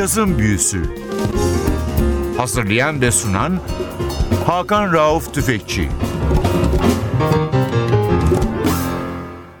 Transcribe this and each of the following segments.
Cazın Büyüsü Hazırlayan ve sunan Hakan Rauf Tüfekçi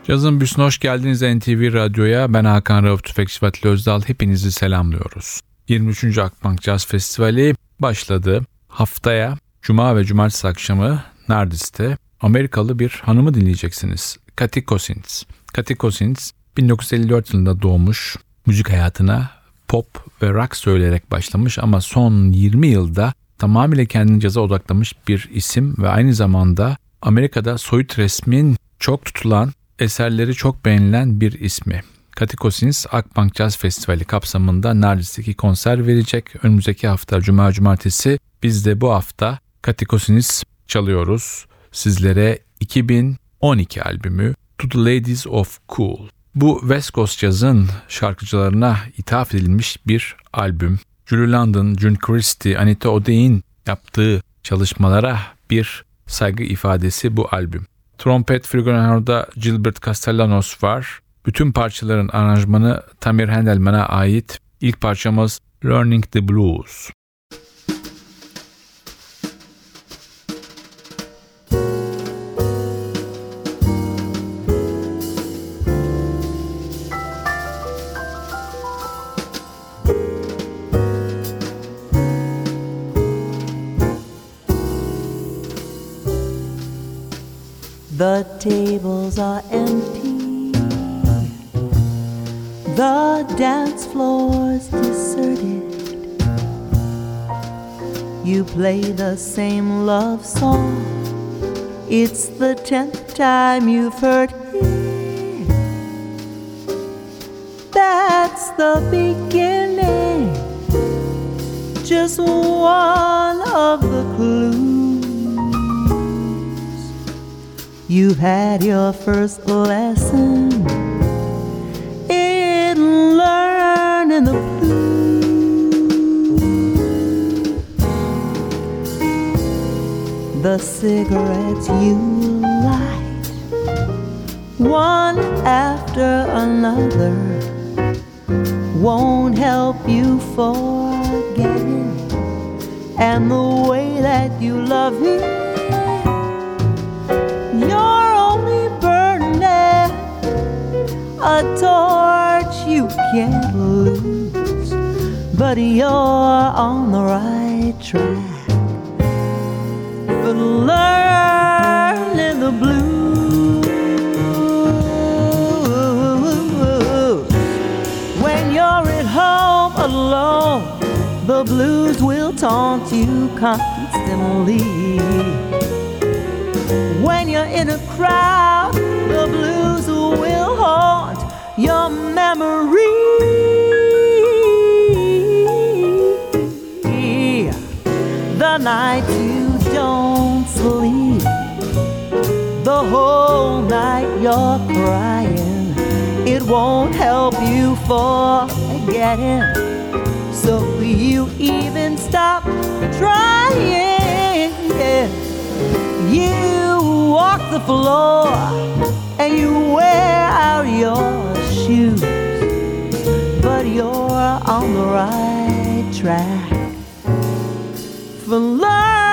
Cazın Büyüsü'ne hoş geldiniz NTV Radyo'ya. Ben Hakan Rauf Tüfekçi Vatili Özdal. Hepinizi selamlıyoruz. 23. Akbank Caz Festivali başladı. Haftaya Cuma ve Cumartesi akşamı Nardis'te Amerikalı bir hanımı dinleyeceksiniz. Cathy Cousins. Cathy Cousins 1954 yılında doğmuş. Müzik hayatına pop ve rock söyleyerek başlamış ama son 20 yılda tamamıyla kendini caza odaklamış bir isim ve aynı zamanda Amerika'da soyut resmin çok tutulan, eserleri çok beğenilen bir ismi. Cathy Cousins Akbank Jazz Festivali kapsamında Nardis'teki konser verecek. Önümüzdeki hafta Cuma Cumartesi biz de bu hafta Cathy Cousins çalıyoruz. Sizlere 2012 albümü To the Ladies of Cool. Bu West Coast Jazz'ın şarkıcılarına ithaf edilmiş bir albüm. Julie London, June Christie, Anita O'Day'in yaptığı çalışmalara bir saygı ifadesi bu albüm. Trompet Flugelhorn'da Gilbert Castellanos var. Bütün parçaların aranjmanı Tamir Handelman'a ait. İlk parçamız Learning the Blues. The dance floor's deserted. You play the same love song, it's the tenth time you've heard it. That's the beginning, just one of the clues. You've had your first lesson The cigarettes you light, one after another, won't help you forget. And the way that you love him you're only burning a torch you can't lose, but you're on the right track learning the blues. When you're at home alone, the blues will taunt you constantly. When you're in a crowd, the blues will haunt your memory. The night whole night you're crying, it won't help you forget him. So you even stop trying. Yeah. You walk the floor and you wear out your shoes, but you're on the right track for learning,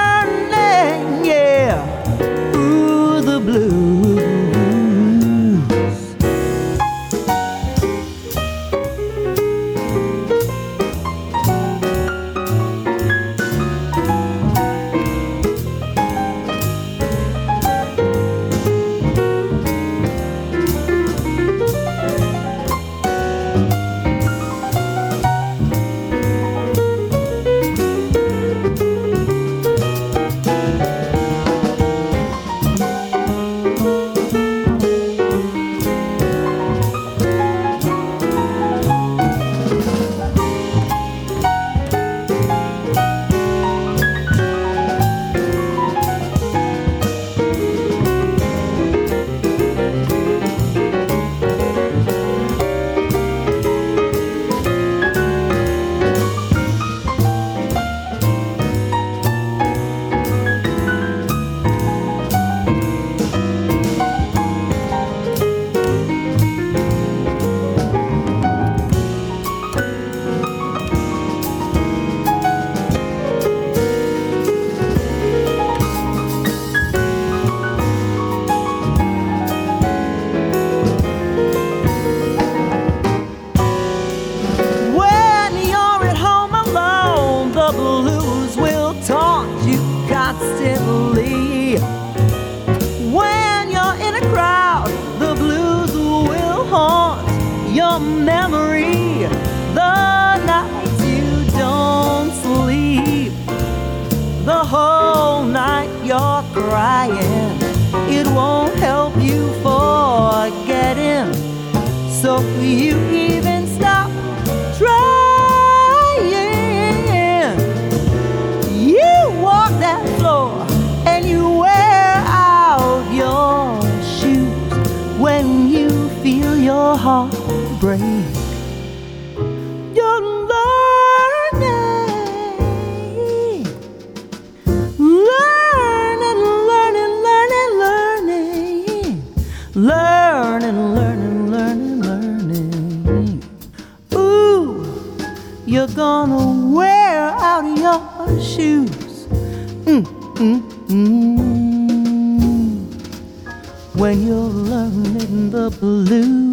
learning the blues.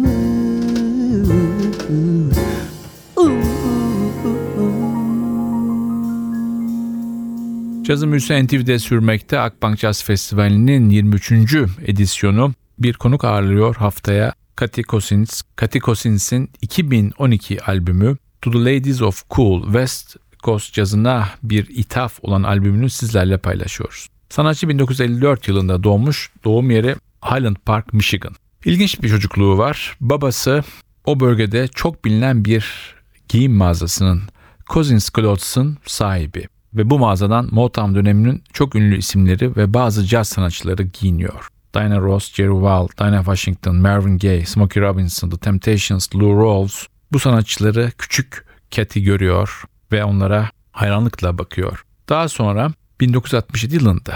Cazı Müse NTV'de sürmekte Akbank Caz Festivali'nin 23. edisyonu bir konuk ağırlıyor haftaya Cathy Cousins. Cathy Cousins'in 2012 albümü To the Ladies of Cool West Coast cazına bir ithaf olan albümünü sizlerle paylaşıyoruz. Sanatçı 1954 yılında doğmuş, doğum yeri Highland Park, Michigan. İlginç bir çocukluğu var. Babası o bölgede çok bilinen bir giyim mağazasının Cousins Clothes'ın sahibi ve bu mağazadan Motown döneminin çok ünlü isimleri ve bazı caz sanatçıları giyiniyor. Diana Ross, Jerry Wall, Dinah Washington, Marvin Gaye, Smokey Robinson, The Temptations, Lou Rawls bu sanatçıları küçük Cathy görüyor ve onlara hayranlıkla bakıyor. Daha sonra 1967 yılında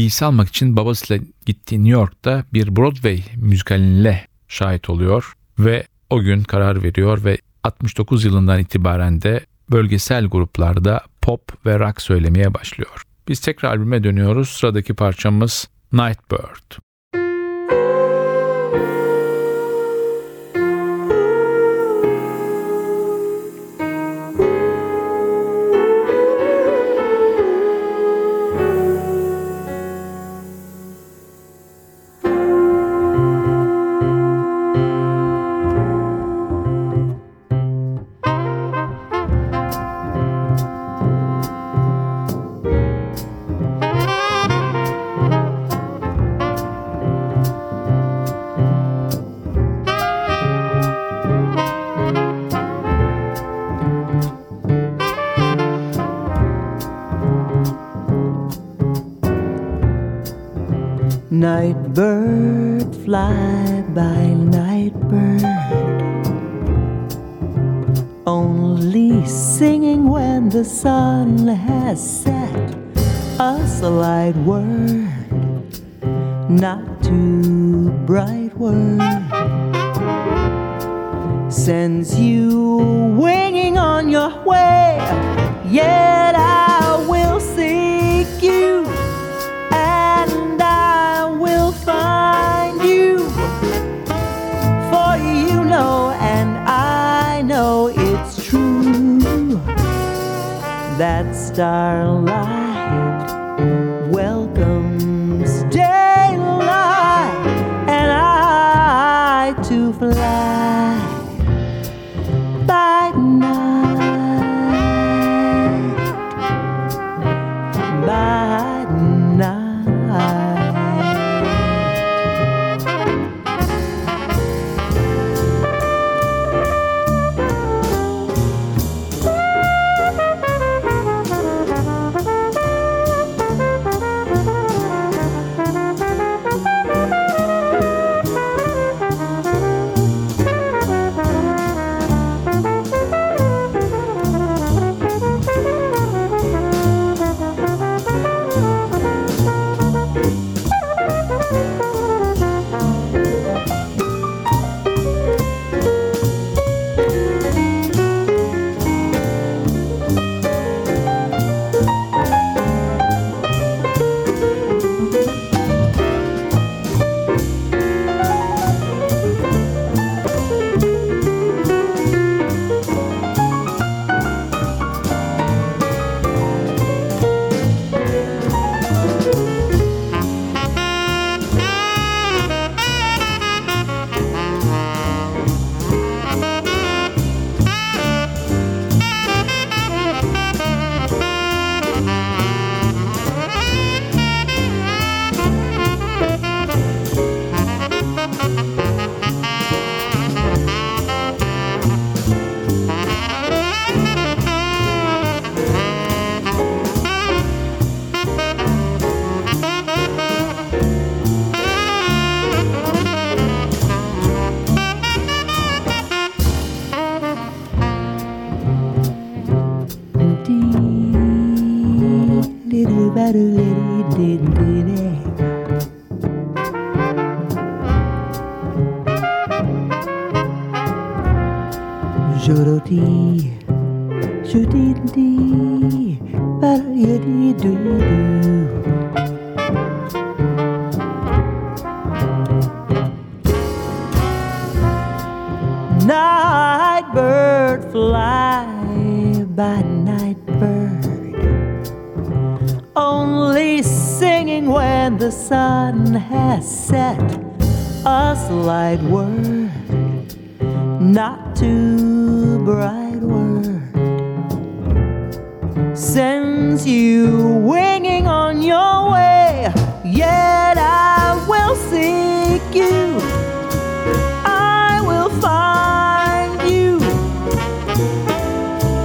giysi almak için babasıyla gittiği New York'ta bir Broadway müzikaline şahit oluyor ve o gün karar veriyor ve 69 yılından itibaren de bölgesel gruplarda pop ve rock söylemeye başlıyor. Biz tekrar albüme dönüyoruz. Sıradaki parçamız Nightbird. Bird, fly by night bird. Only singing when the sun has set. A slight word, not too bright word. alive. Welcome. Not too bright word. Sends you winging on your way Yet I will seek you. I will find you.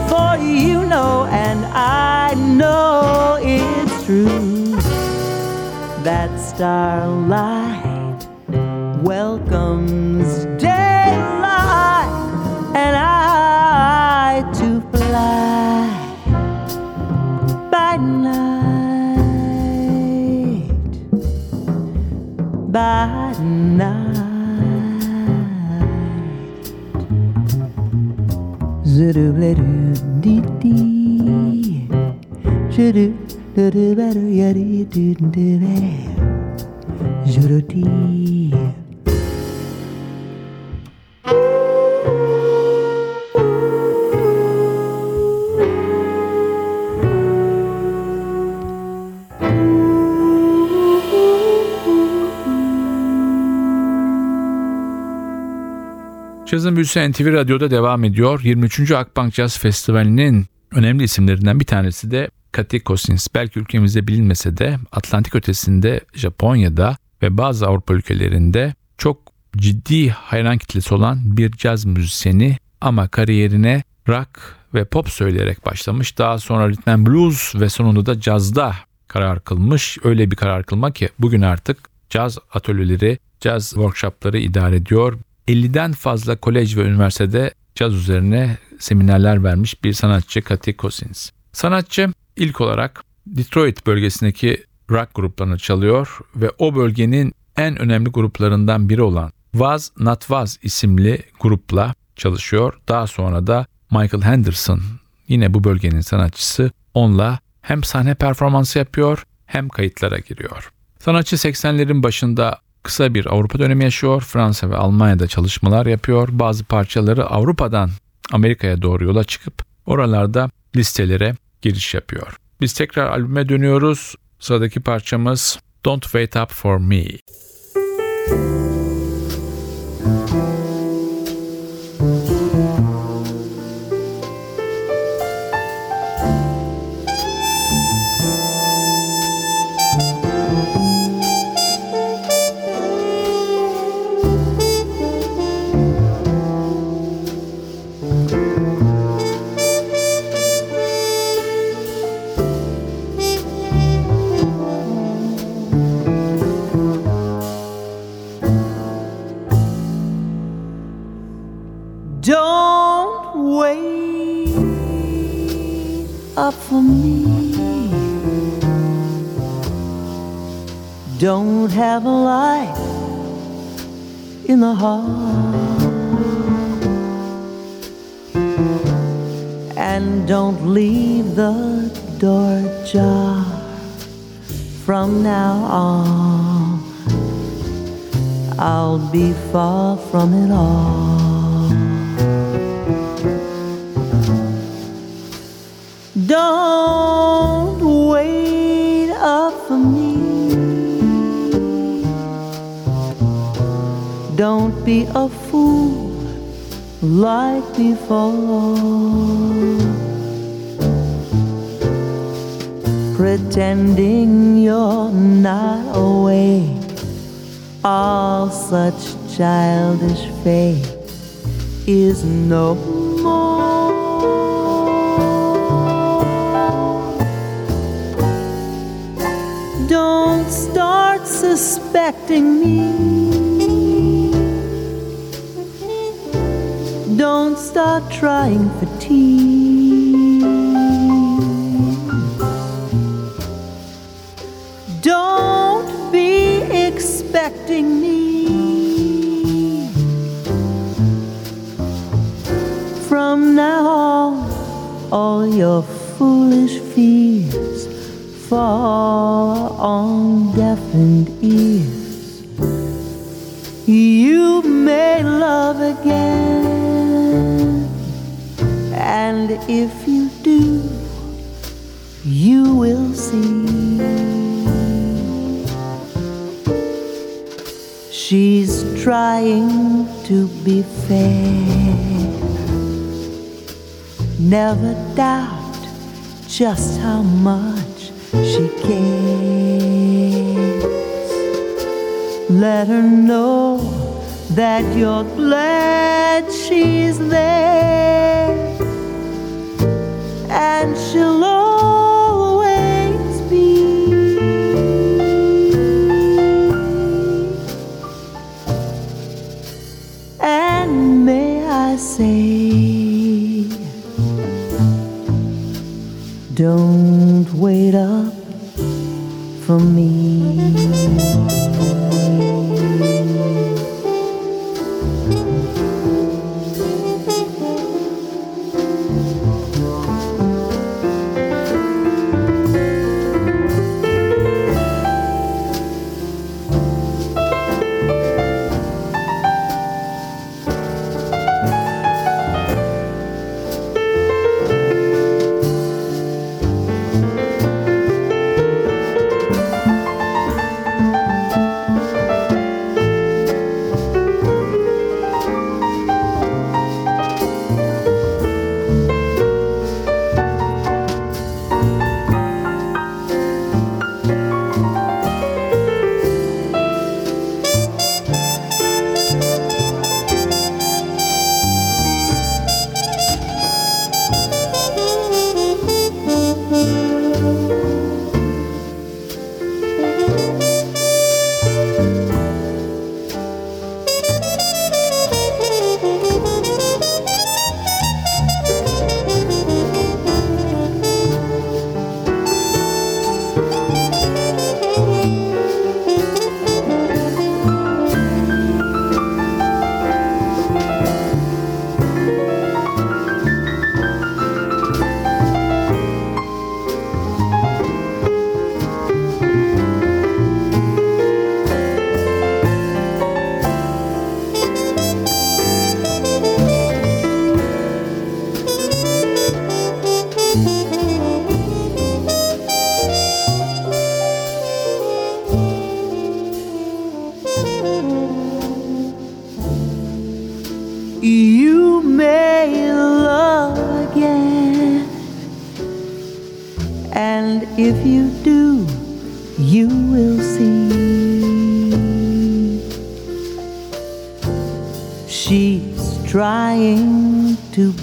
For you know, and I know it's true, that starlight by night. Zoodoo-ba-doo-dee-dee. Zoodoo-doo-doo-ba-doo-ya-dee-doo-doo-doo. Zoodoo-dee. Cazın Büyüsü NTV Radyo'da devam ediyor. 23. Akbank Jazz Festivali'nin önemli isimlerinden bir tanesi de Kati Kosins. Belki ülkemizde bilinmese de Atlantik ötesinde Japonya'da ve bazı Avrupa ülkelerinde çok ciddi hayran kitlesi olan bir caz müzisyeni ama kariyerine rock ve pop söyleyerek başlamış. Daha sonra and blues ve sonunda da cazda karar kılmış. Öyle bir karar kılma ki bugün artık caz atölyeleri, caz workshopları idare ediyor. 50'den fazla kolej ve üniversitede caz üzerine seminerler vermiş bir sanatçı Cathy Cousins. Sanatçı ilk olarak Detroit bölgesindeki rock gruplarını çalıyor ve o bölgenin en önemli gruplarından biri olan Was Not Was isimli grupla çalışıyor. Daha sonra da Michael Henderson yine bu bölgenin sanatçısı onunla hem sahne performansı yapıyor hem kayıtlara giriyor. Sanatçı 80'lerin başında kısa bir Avrupa dönemi yaşıyor. Fransa ve Almanya'da çalışmalar yapıyor. Bazı parçaları Avrupa'dan Amerika'ya doğru yola çıkıp oralarda listelere giriş yapıyor. Biz tekrar albüme dönüyoruz. Sıradaki parçamız Don't Wait Up For Me. Don't Don't have a light in the heart. And don't leave the door ajar from now on. I'll be far from it all. Be a fool like before. Pretending you're not awake. All such childish faith is no more. Don't start suspecting me. Don't start trying for tea. Don't be expecting me. From now on, all your foolish fears fall on deafened ears. If you do, you will see. She's trying to be fair. Never doubt just how much she cares. Let her know that you're glad she's there,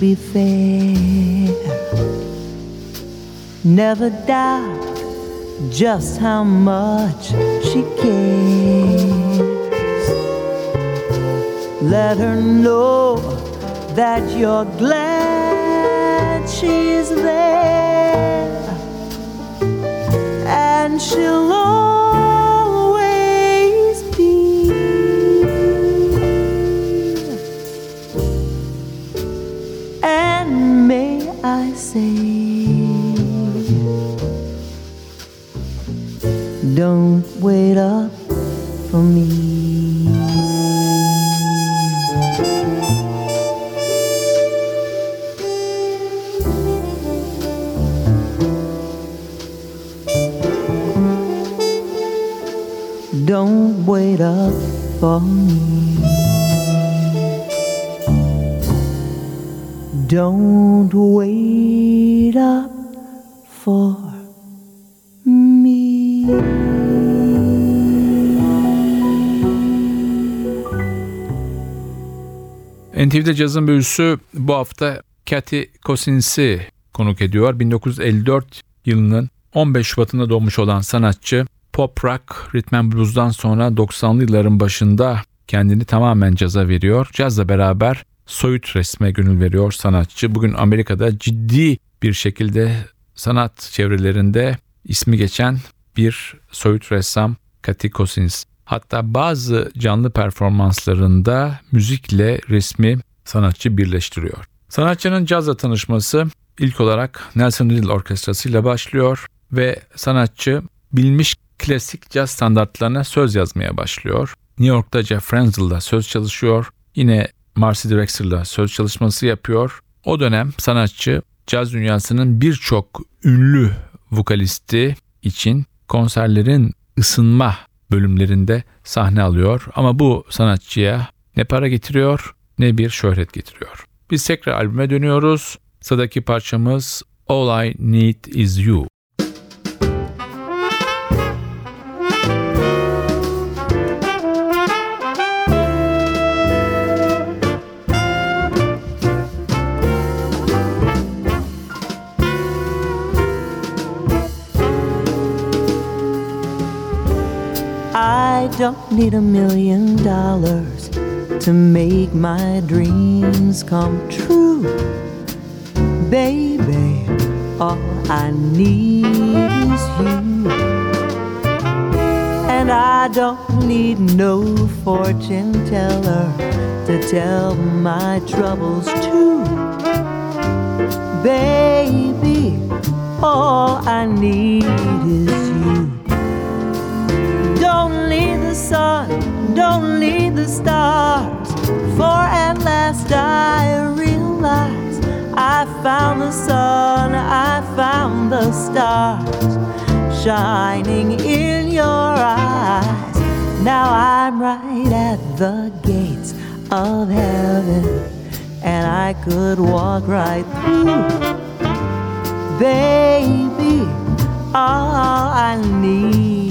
be fair. Never doubt just how much she cares. Let her know that you're glad she's there, and she'll always don't wait up for me. Don't wait up for me. Don't wait up for me. NTV'de cazın büyüsü bu hafta Cathy Cousins'i konuk ediyor. 1954 yılının 15 Şubat'ında doğmuş olan sanatçı pop rock, rhythm and blues'dan sonra 90'lı yılların başında kendini tamamen caza veriyor. Cazla beraber soyut resme gönül veriyor sanatçı. Bugün Amerika'da ciddi bir şekilde sanat çevrelerinde ismi geçen bir soyut ressam Cathy Cousins. Hatta bazı canlı performanslarında müzikle resmi sanatçı birleştiriyor. Sanatçının cazla tanışması ilk olarak Nelson Riddle Orkestrası ile başlıyor ve sanatçı bilmiş klasik caz standartlarına söz yazmaya başlıyor. New York'ta Jeff Frenzel'da söz çalışıyor. Yine Marcy Drexler'la söz çalışması yapıyor. O dönem sanatçı caz dünyasının birçok ünlü vokalisti için konserlerin ısınma bölümlerinde sahne alıyor ama bu sanatçıya ne para getiriyor ne bir şöhret getiriyor. Biz tekrar albüme dönüyoruz. Sıradaki parçamız All I Need Is You. Don't need a million dollars to make my dreams come true. Baby, all I need is you. And I don't need no fortune teller to tell my troubles to. Baby, all I need is you. The sun, don't need the stars. For at last I realize I found the sun, I found the stars shining in your eyes. Now I'm right at the gates of heaven, and I could walk right through. Baby, all I need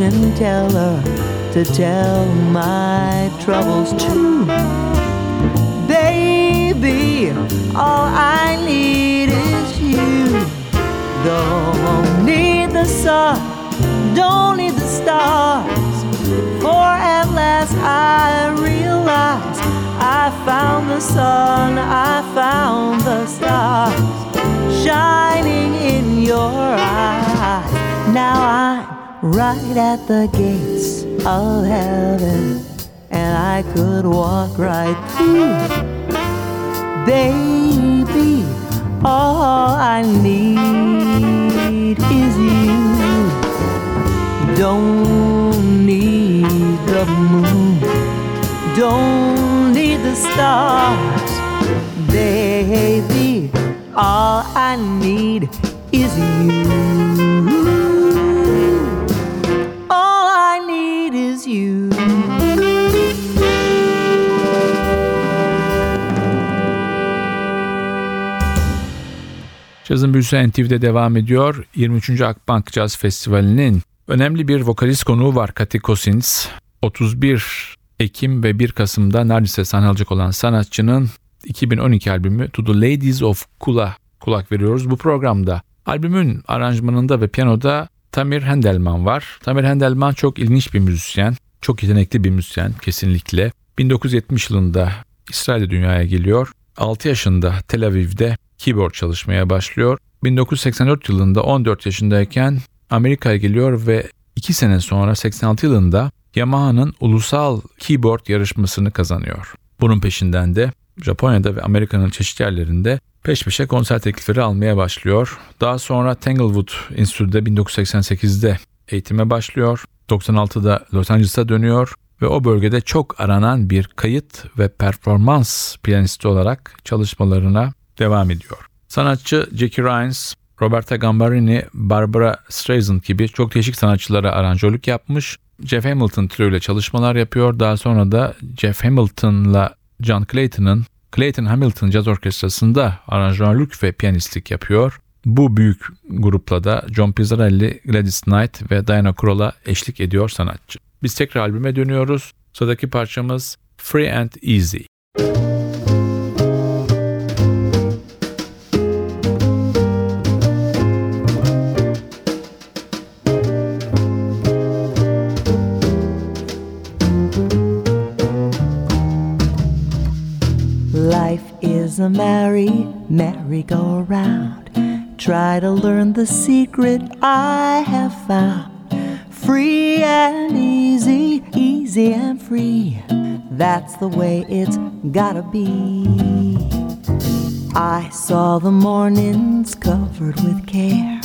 fortune teller to tell my troubles to. Baby, all I need is you. Don't need the sun, don't need the stars. For at last I realize I found the sun, I found the stars right at the gates of heaven, and I could walk right through. Baby, all I need is you. Don't need the moon, don't need the stars, baby. All I need is you. You. Cazın Büyüsü NTV'de devam ediyor. 23. Akbank Caz Festivali'nin önemli bir vokalist konuğu var Kati Kosins. 31 Ekim ve 1 Kasım'da neredeyse sahne alacak olan sanatçının 2012 albümü To the Ladies of Kula kulak veriyoruz. Bu programda albümün aranjmanında ve piyanoda Tamir Hendelman var. Tamir Hendelman çok ilginç bir müzisyen. Çok yetenekli bir müzisyen kesinlikle. 1970 yılında İsrail'de dünyaya geliyor. 6 yaşında Tel Aviv'de keyboard çalışmaya başlıyor. 1984 yılında 14 yaşındayken Amerika'ya geliyor ve 2 sene sonra 86 yılında Yamaha'nın ulusal keyboard yarışmasını kazanıyor. Bunun peşinden de Japonya'da ve Amerika'nın çeşitli yerlerinde peş peşe konser teklifleri almaya başlıyor. Daha sonra Tanglewood Enstitü'de 1988'de eğitime başlıyor. 96'da Los Angeles'a dönüyor ve o bölgede çok aranan bir kayıt ve performans piyanisti olarak çalışmalarına devam ediyor. Sanatçı Jackie Rhines, Roberta Gambarini, Barbara Streisand gibi çok değişik sanatçılara aranjörlük yapmış. Jeff Hamilton ile çalışmalar yapıyor. Daha sonra da Jeff Hamilton'la John Clayton'ın Clayton Hamilton Jazz Orkestrası'nda aranjörlük ve piyanistlik yapıyor. Bu büyük grupla da John Pizzarelli, Gladys Knight ve Diana Krall'a eşlik ediyor sanatçı. Biz tekrar albüme dönüyoruz. Sıradaki parçamız Free and Easy. Life is a merry, merry-go-round. Try to learn the secret I have found. Free and easy, easy and free. That's the way it's gotta be. I saw the mornings covered with care.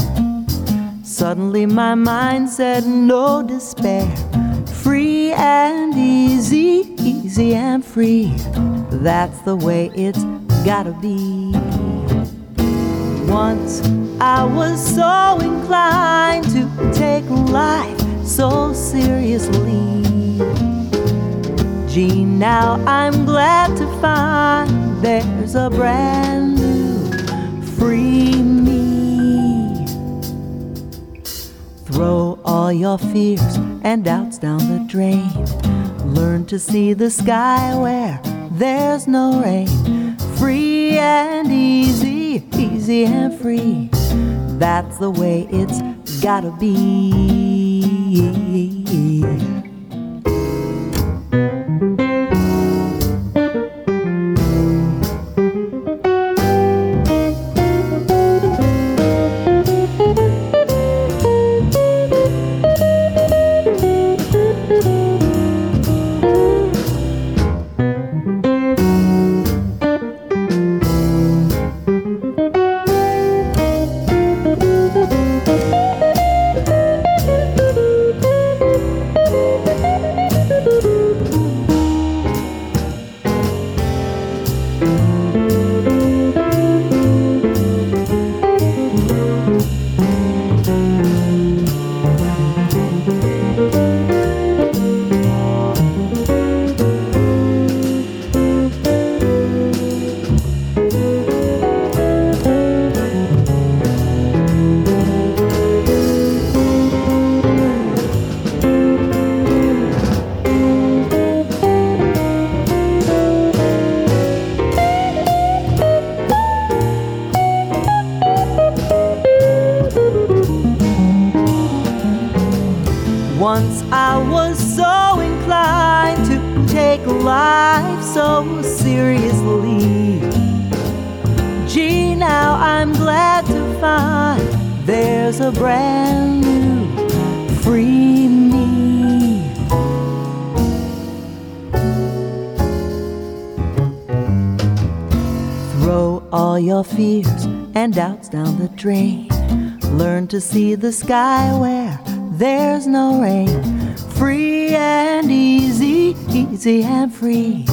Suddenly my mind said no despair. Free and easy, easy and free. That's the way it's gotta be. Once I was so inclined to take life so seriously. Gee, now I'm glad to find there's a brand new free me. Throw all your fears and doubts down the drain. Learn to see the sky where there's no rain. Free and easy, easy and free. That's the way it's gotta be. Doubts down the drain. Learn to see the sky where there's no rain. Free and easy, easy and free.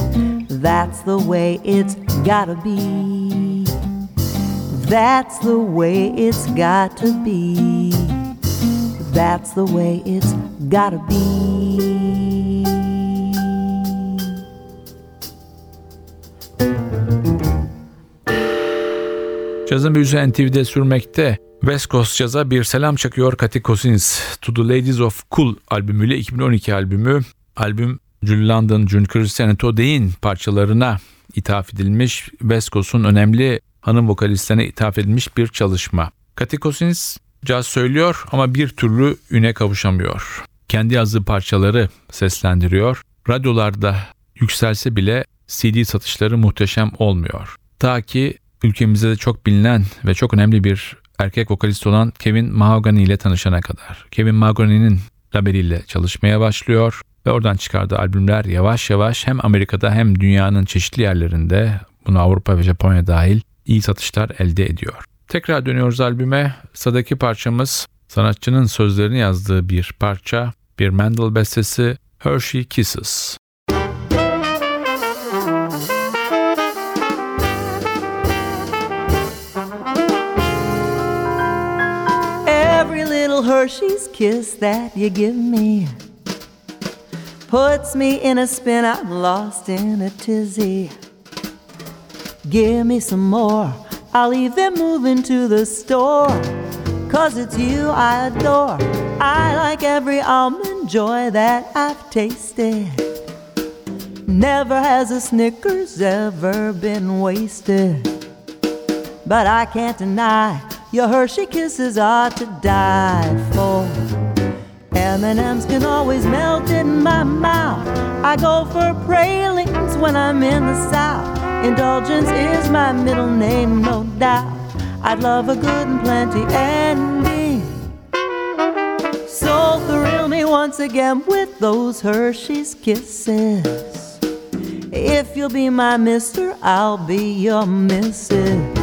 That's the way it's gotta be. That's the way it's got to be. That's the way it's gotta be. Cazın büyüsü NTV'de sürmekte. West Coast Jazz'a bir selam çakıyor Cathy Cousins. To the Ladies of Cool albümüyle 2012 albümü. Albüm Julie London, June Christian and Todein parçalarına ithaf edilmiş. West Coast'un önemli hanım vokalistlerine ithaf edilmiş bir çalışma. Cathy Cousins caz söylüyor ama bir türlü üne kavuşamıyor. Kendi yazdığı parçaları seslendiriyor. Radyolarda yükselse bile CD satışları muhteşem olmuyor. Ta ki ülkemizde de çok bilinen ve çok önemli bir erkek vokalist olan Kevin Mahogany ile tanışana kadar. Kevin Mahogany'nin labeliyle çalışmaya başlıyor ve oradan çıkardığı albümler yavaş yavaş hem Amerika'da hem dünyanın çeşitli yerlerinde bunu Avrupa ve Japonya dahil iyi satışlar elde ediyor. Tekrar dönüyoruz albüme. Sıradaki parçamız sanatçının sözlerini yazdığı bir parça, bir Mendel bestesi Hershey Kisses. Hershey's kiss that you give me puts me in a spin. I'm lost in a tizzy. Give me some more. I'll even move into the store. Cause it's you I adore. I like every almond joy that I've tasted. Never has a Snickers ever been wasted. But I can't deny your Hershey kisses are to die for. M&M's can always melt in my mouth. I go for pralines when I'm in the South. Indulgence is my middle name, no doubt. I'd love a good and plenty ending. So thrill me once again with those Hershey's kisses. If you'll be my mister, I'll be your missus.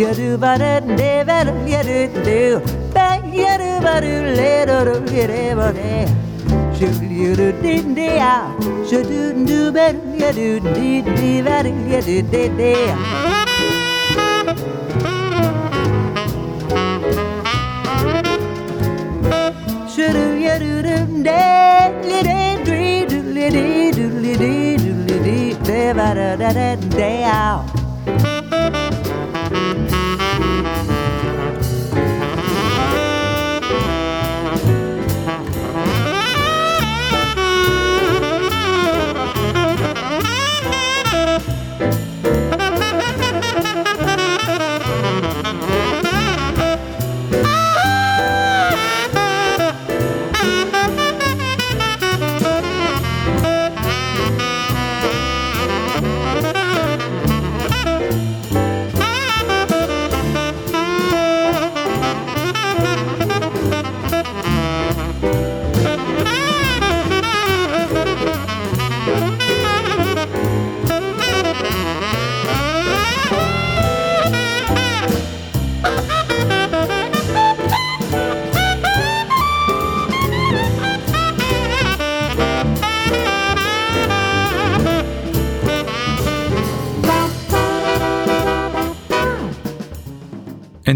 ya do ba da day ba do ya do do ba ya do ba do le do do ya do ba day. Shoot ya do dee dee ah. Shoot do do ba do ya do dee dee ba do ya do dee dee. Do do day li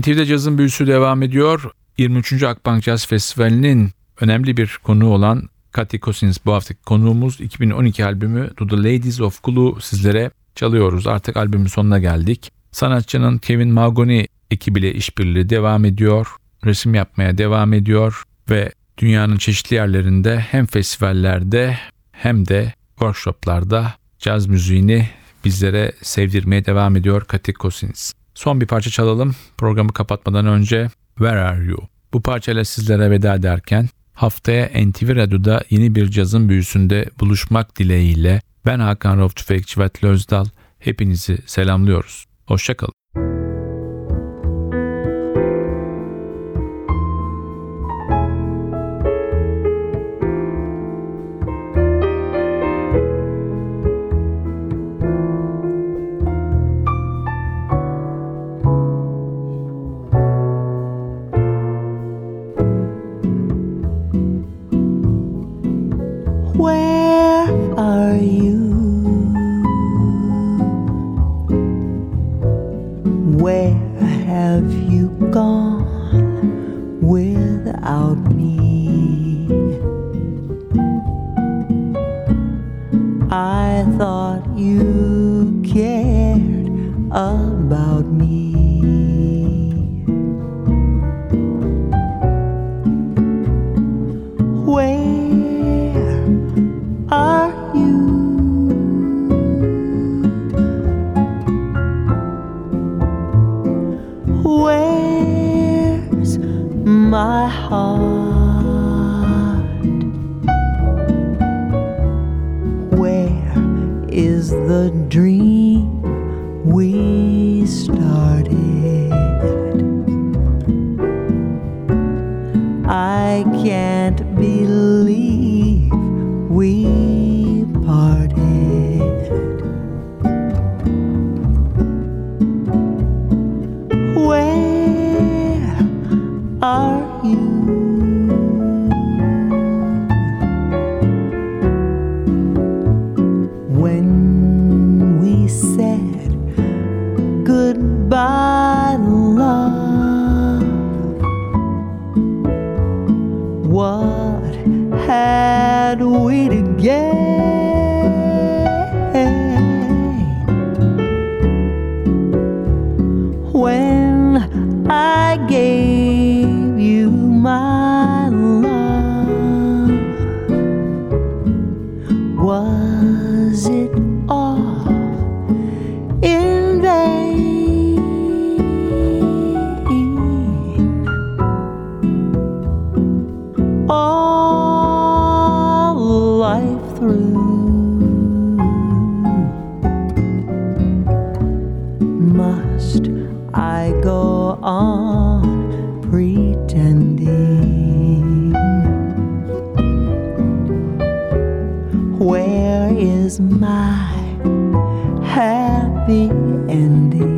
NTV'de cazın büyüsü devam ediyor. 23. Akbank Jazz Festivali'nin önemli bir konuğu olan Cathy Cousins bu haftaki konuğumuz 2012 albümü To The Ladies of Glue sizlere çalıyoruz. Artık albümün sonuna geldik. Sanatçının Kevin Mahogany ekibiyle işbirliği devam ediyor. Resim yapmaya devam ediyor ve dünyanın çeşitli yerlerinde hem festivallerde hem de workshoplarda caz müziğini bizlere sevdirmeye devam ediyor Cathy Cousins. Son bir parça çalalım. Programı kapatmadan önce Where Are You? Bu parçayla sizlere veda ederken haftaya NTV Radyo'da yeni bir cazın büyüsünde buluşmak dileğiyle ben Hakan Rauf Tüfekçi ve Özdal hepinizi selamlıyoruz. Hoşçakalın. I can't believe. is my happy ending.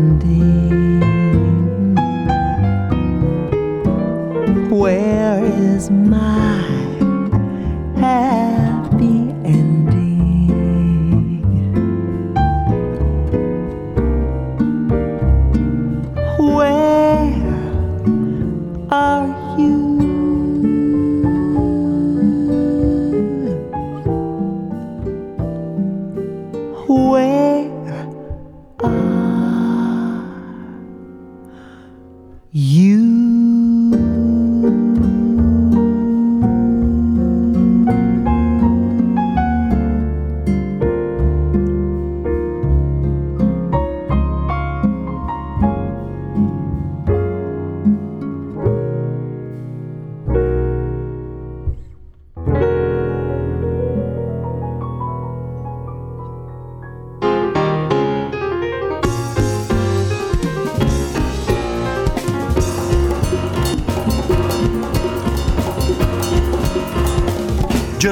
standing. Where is my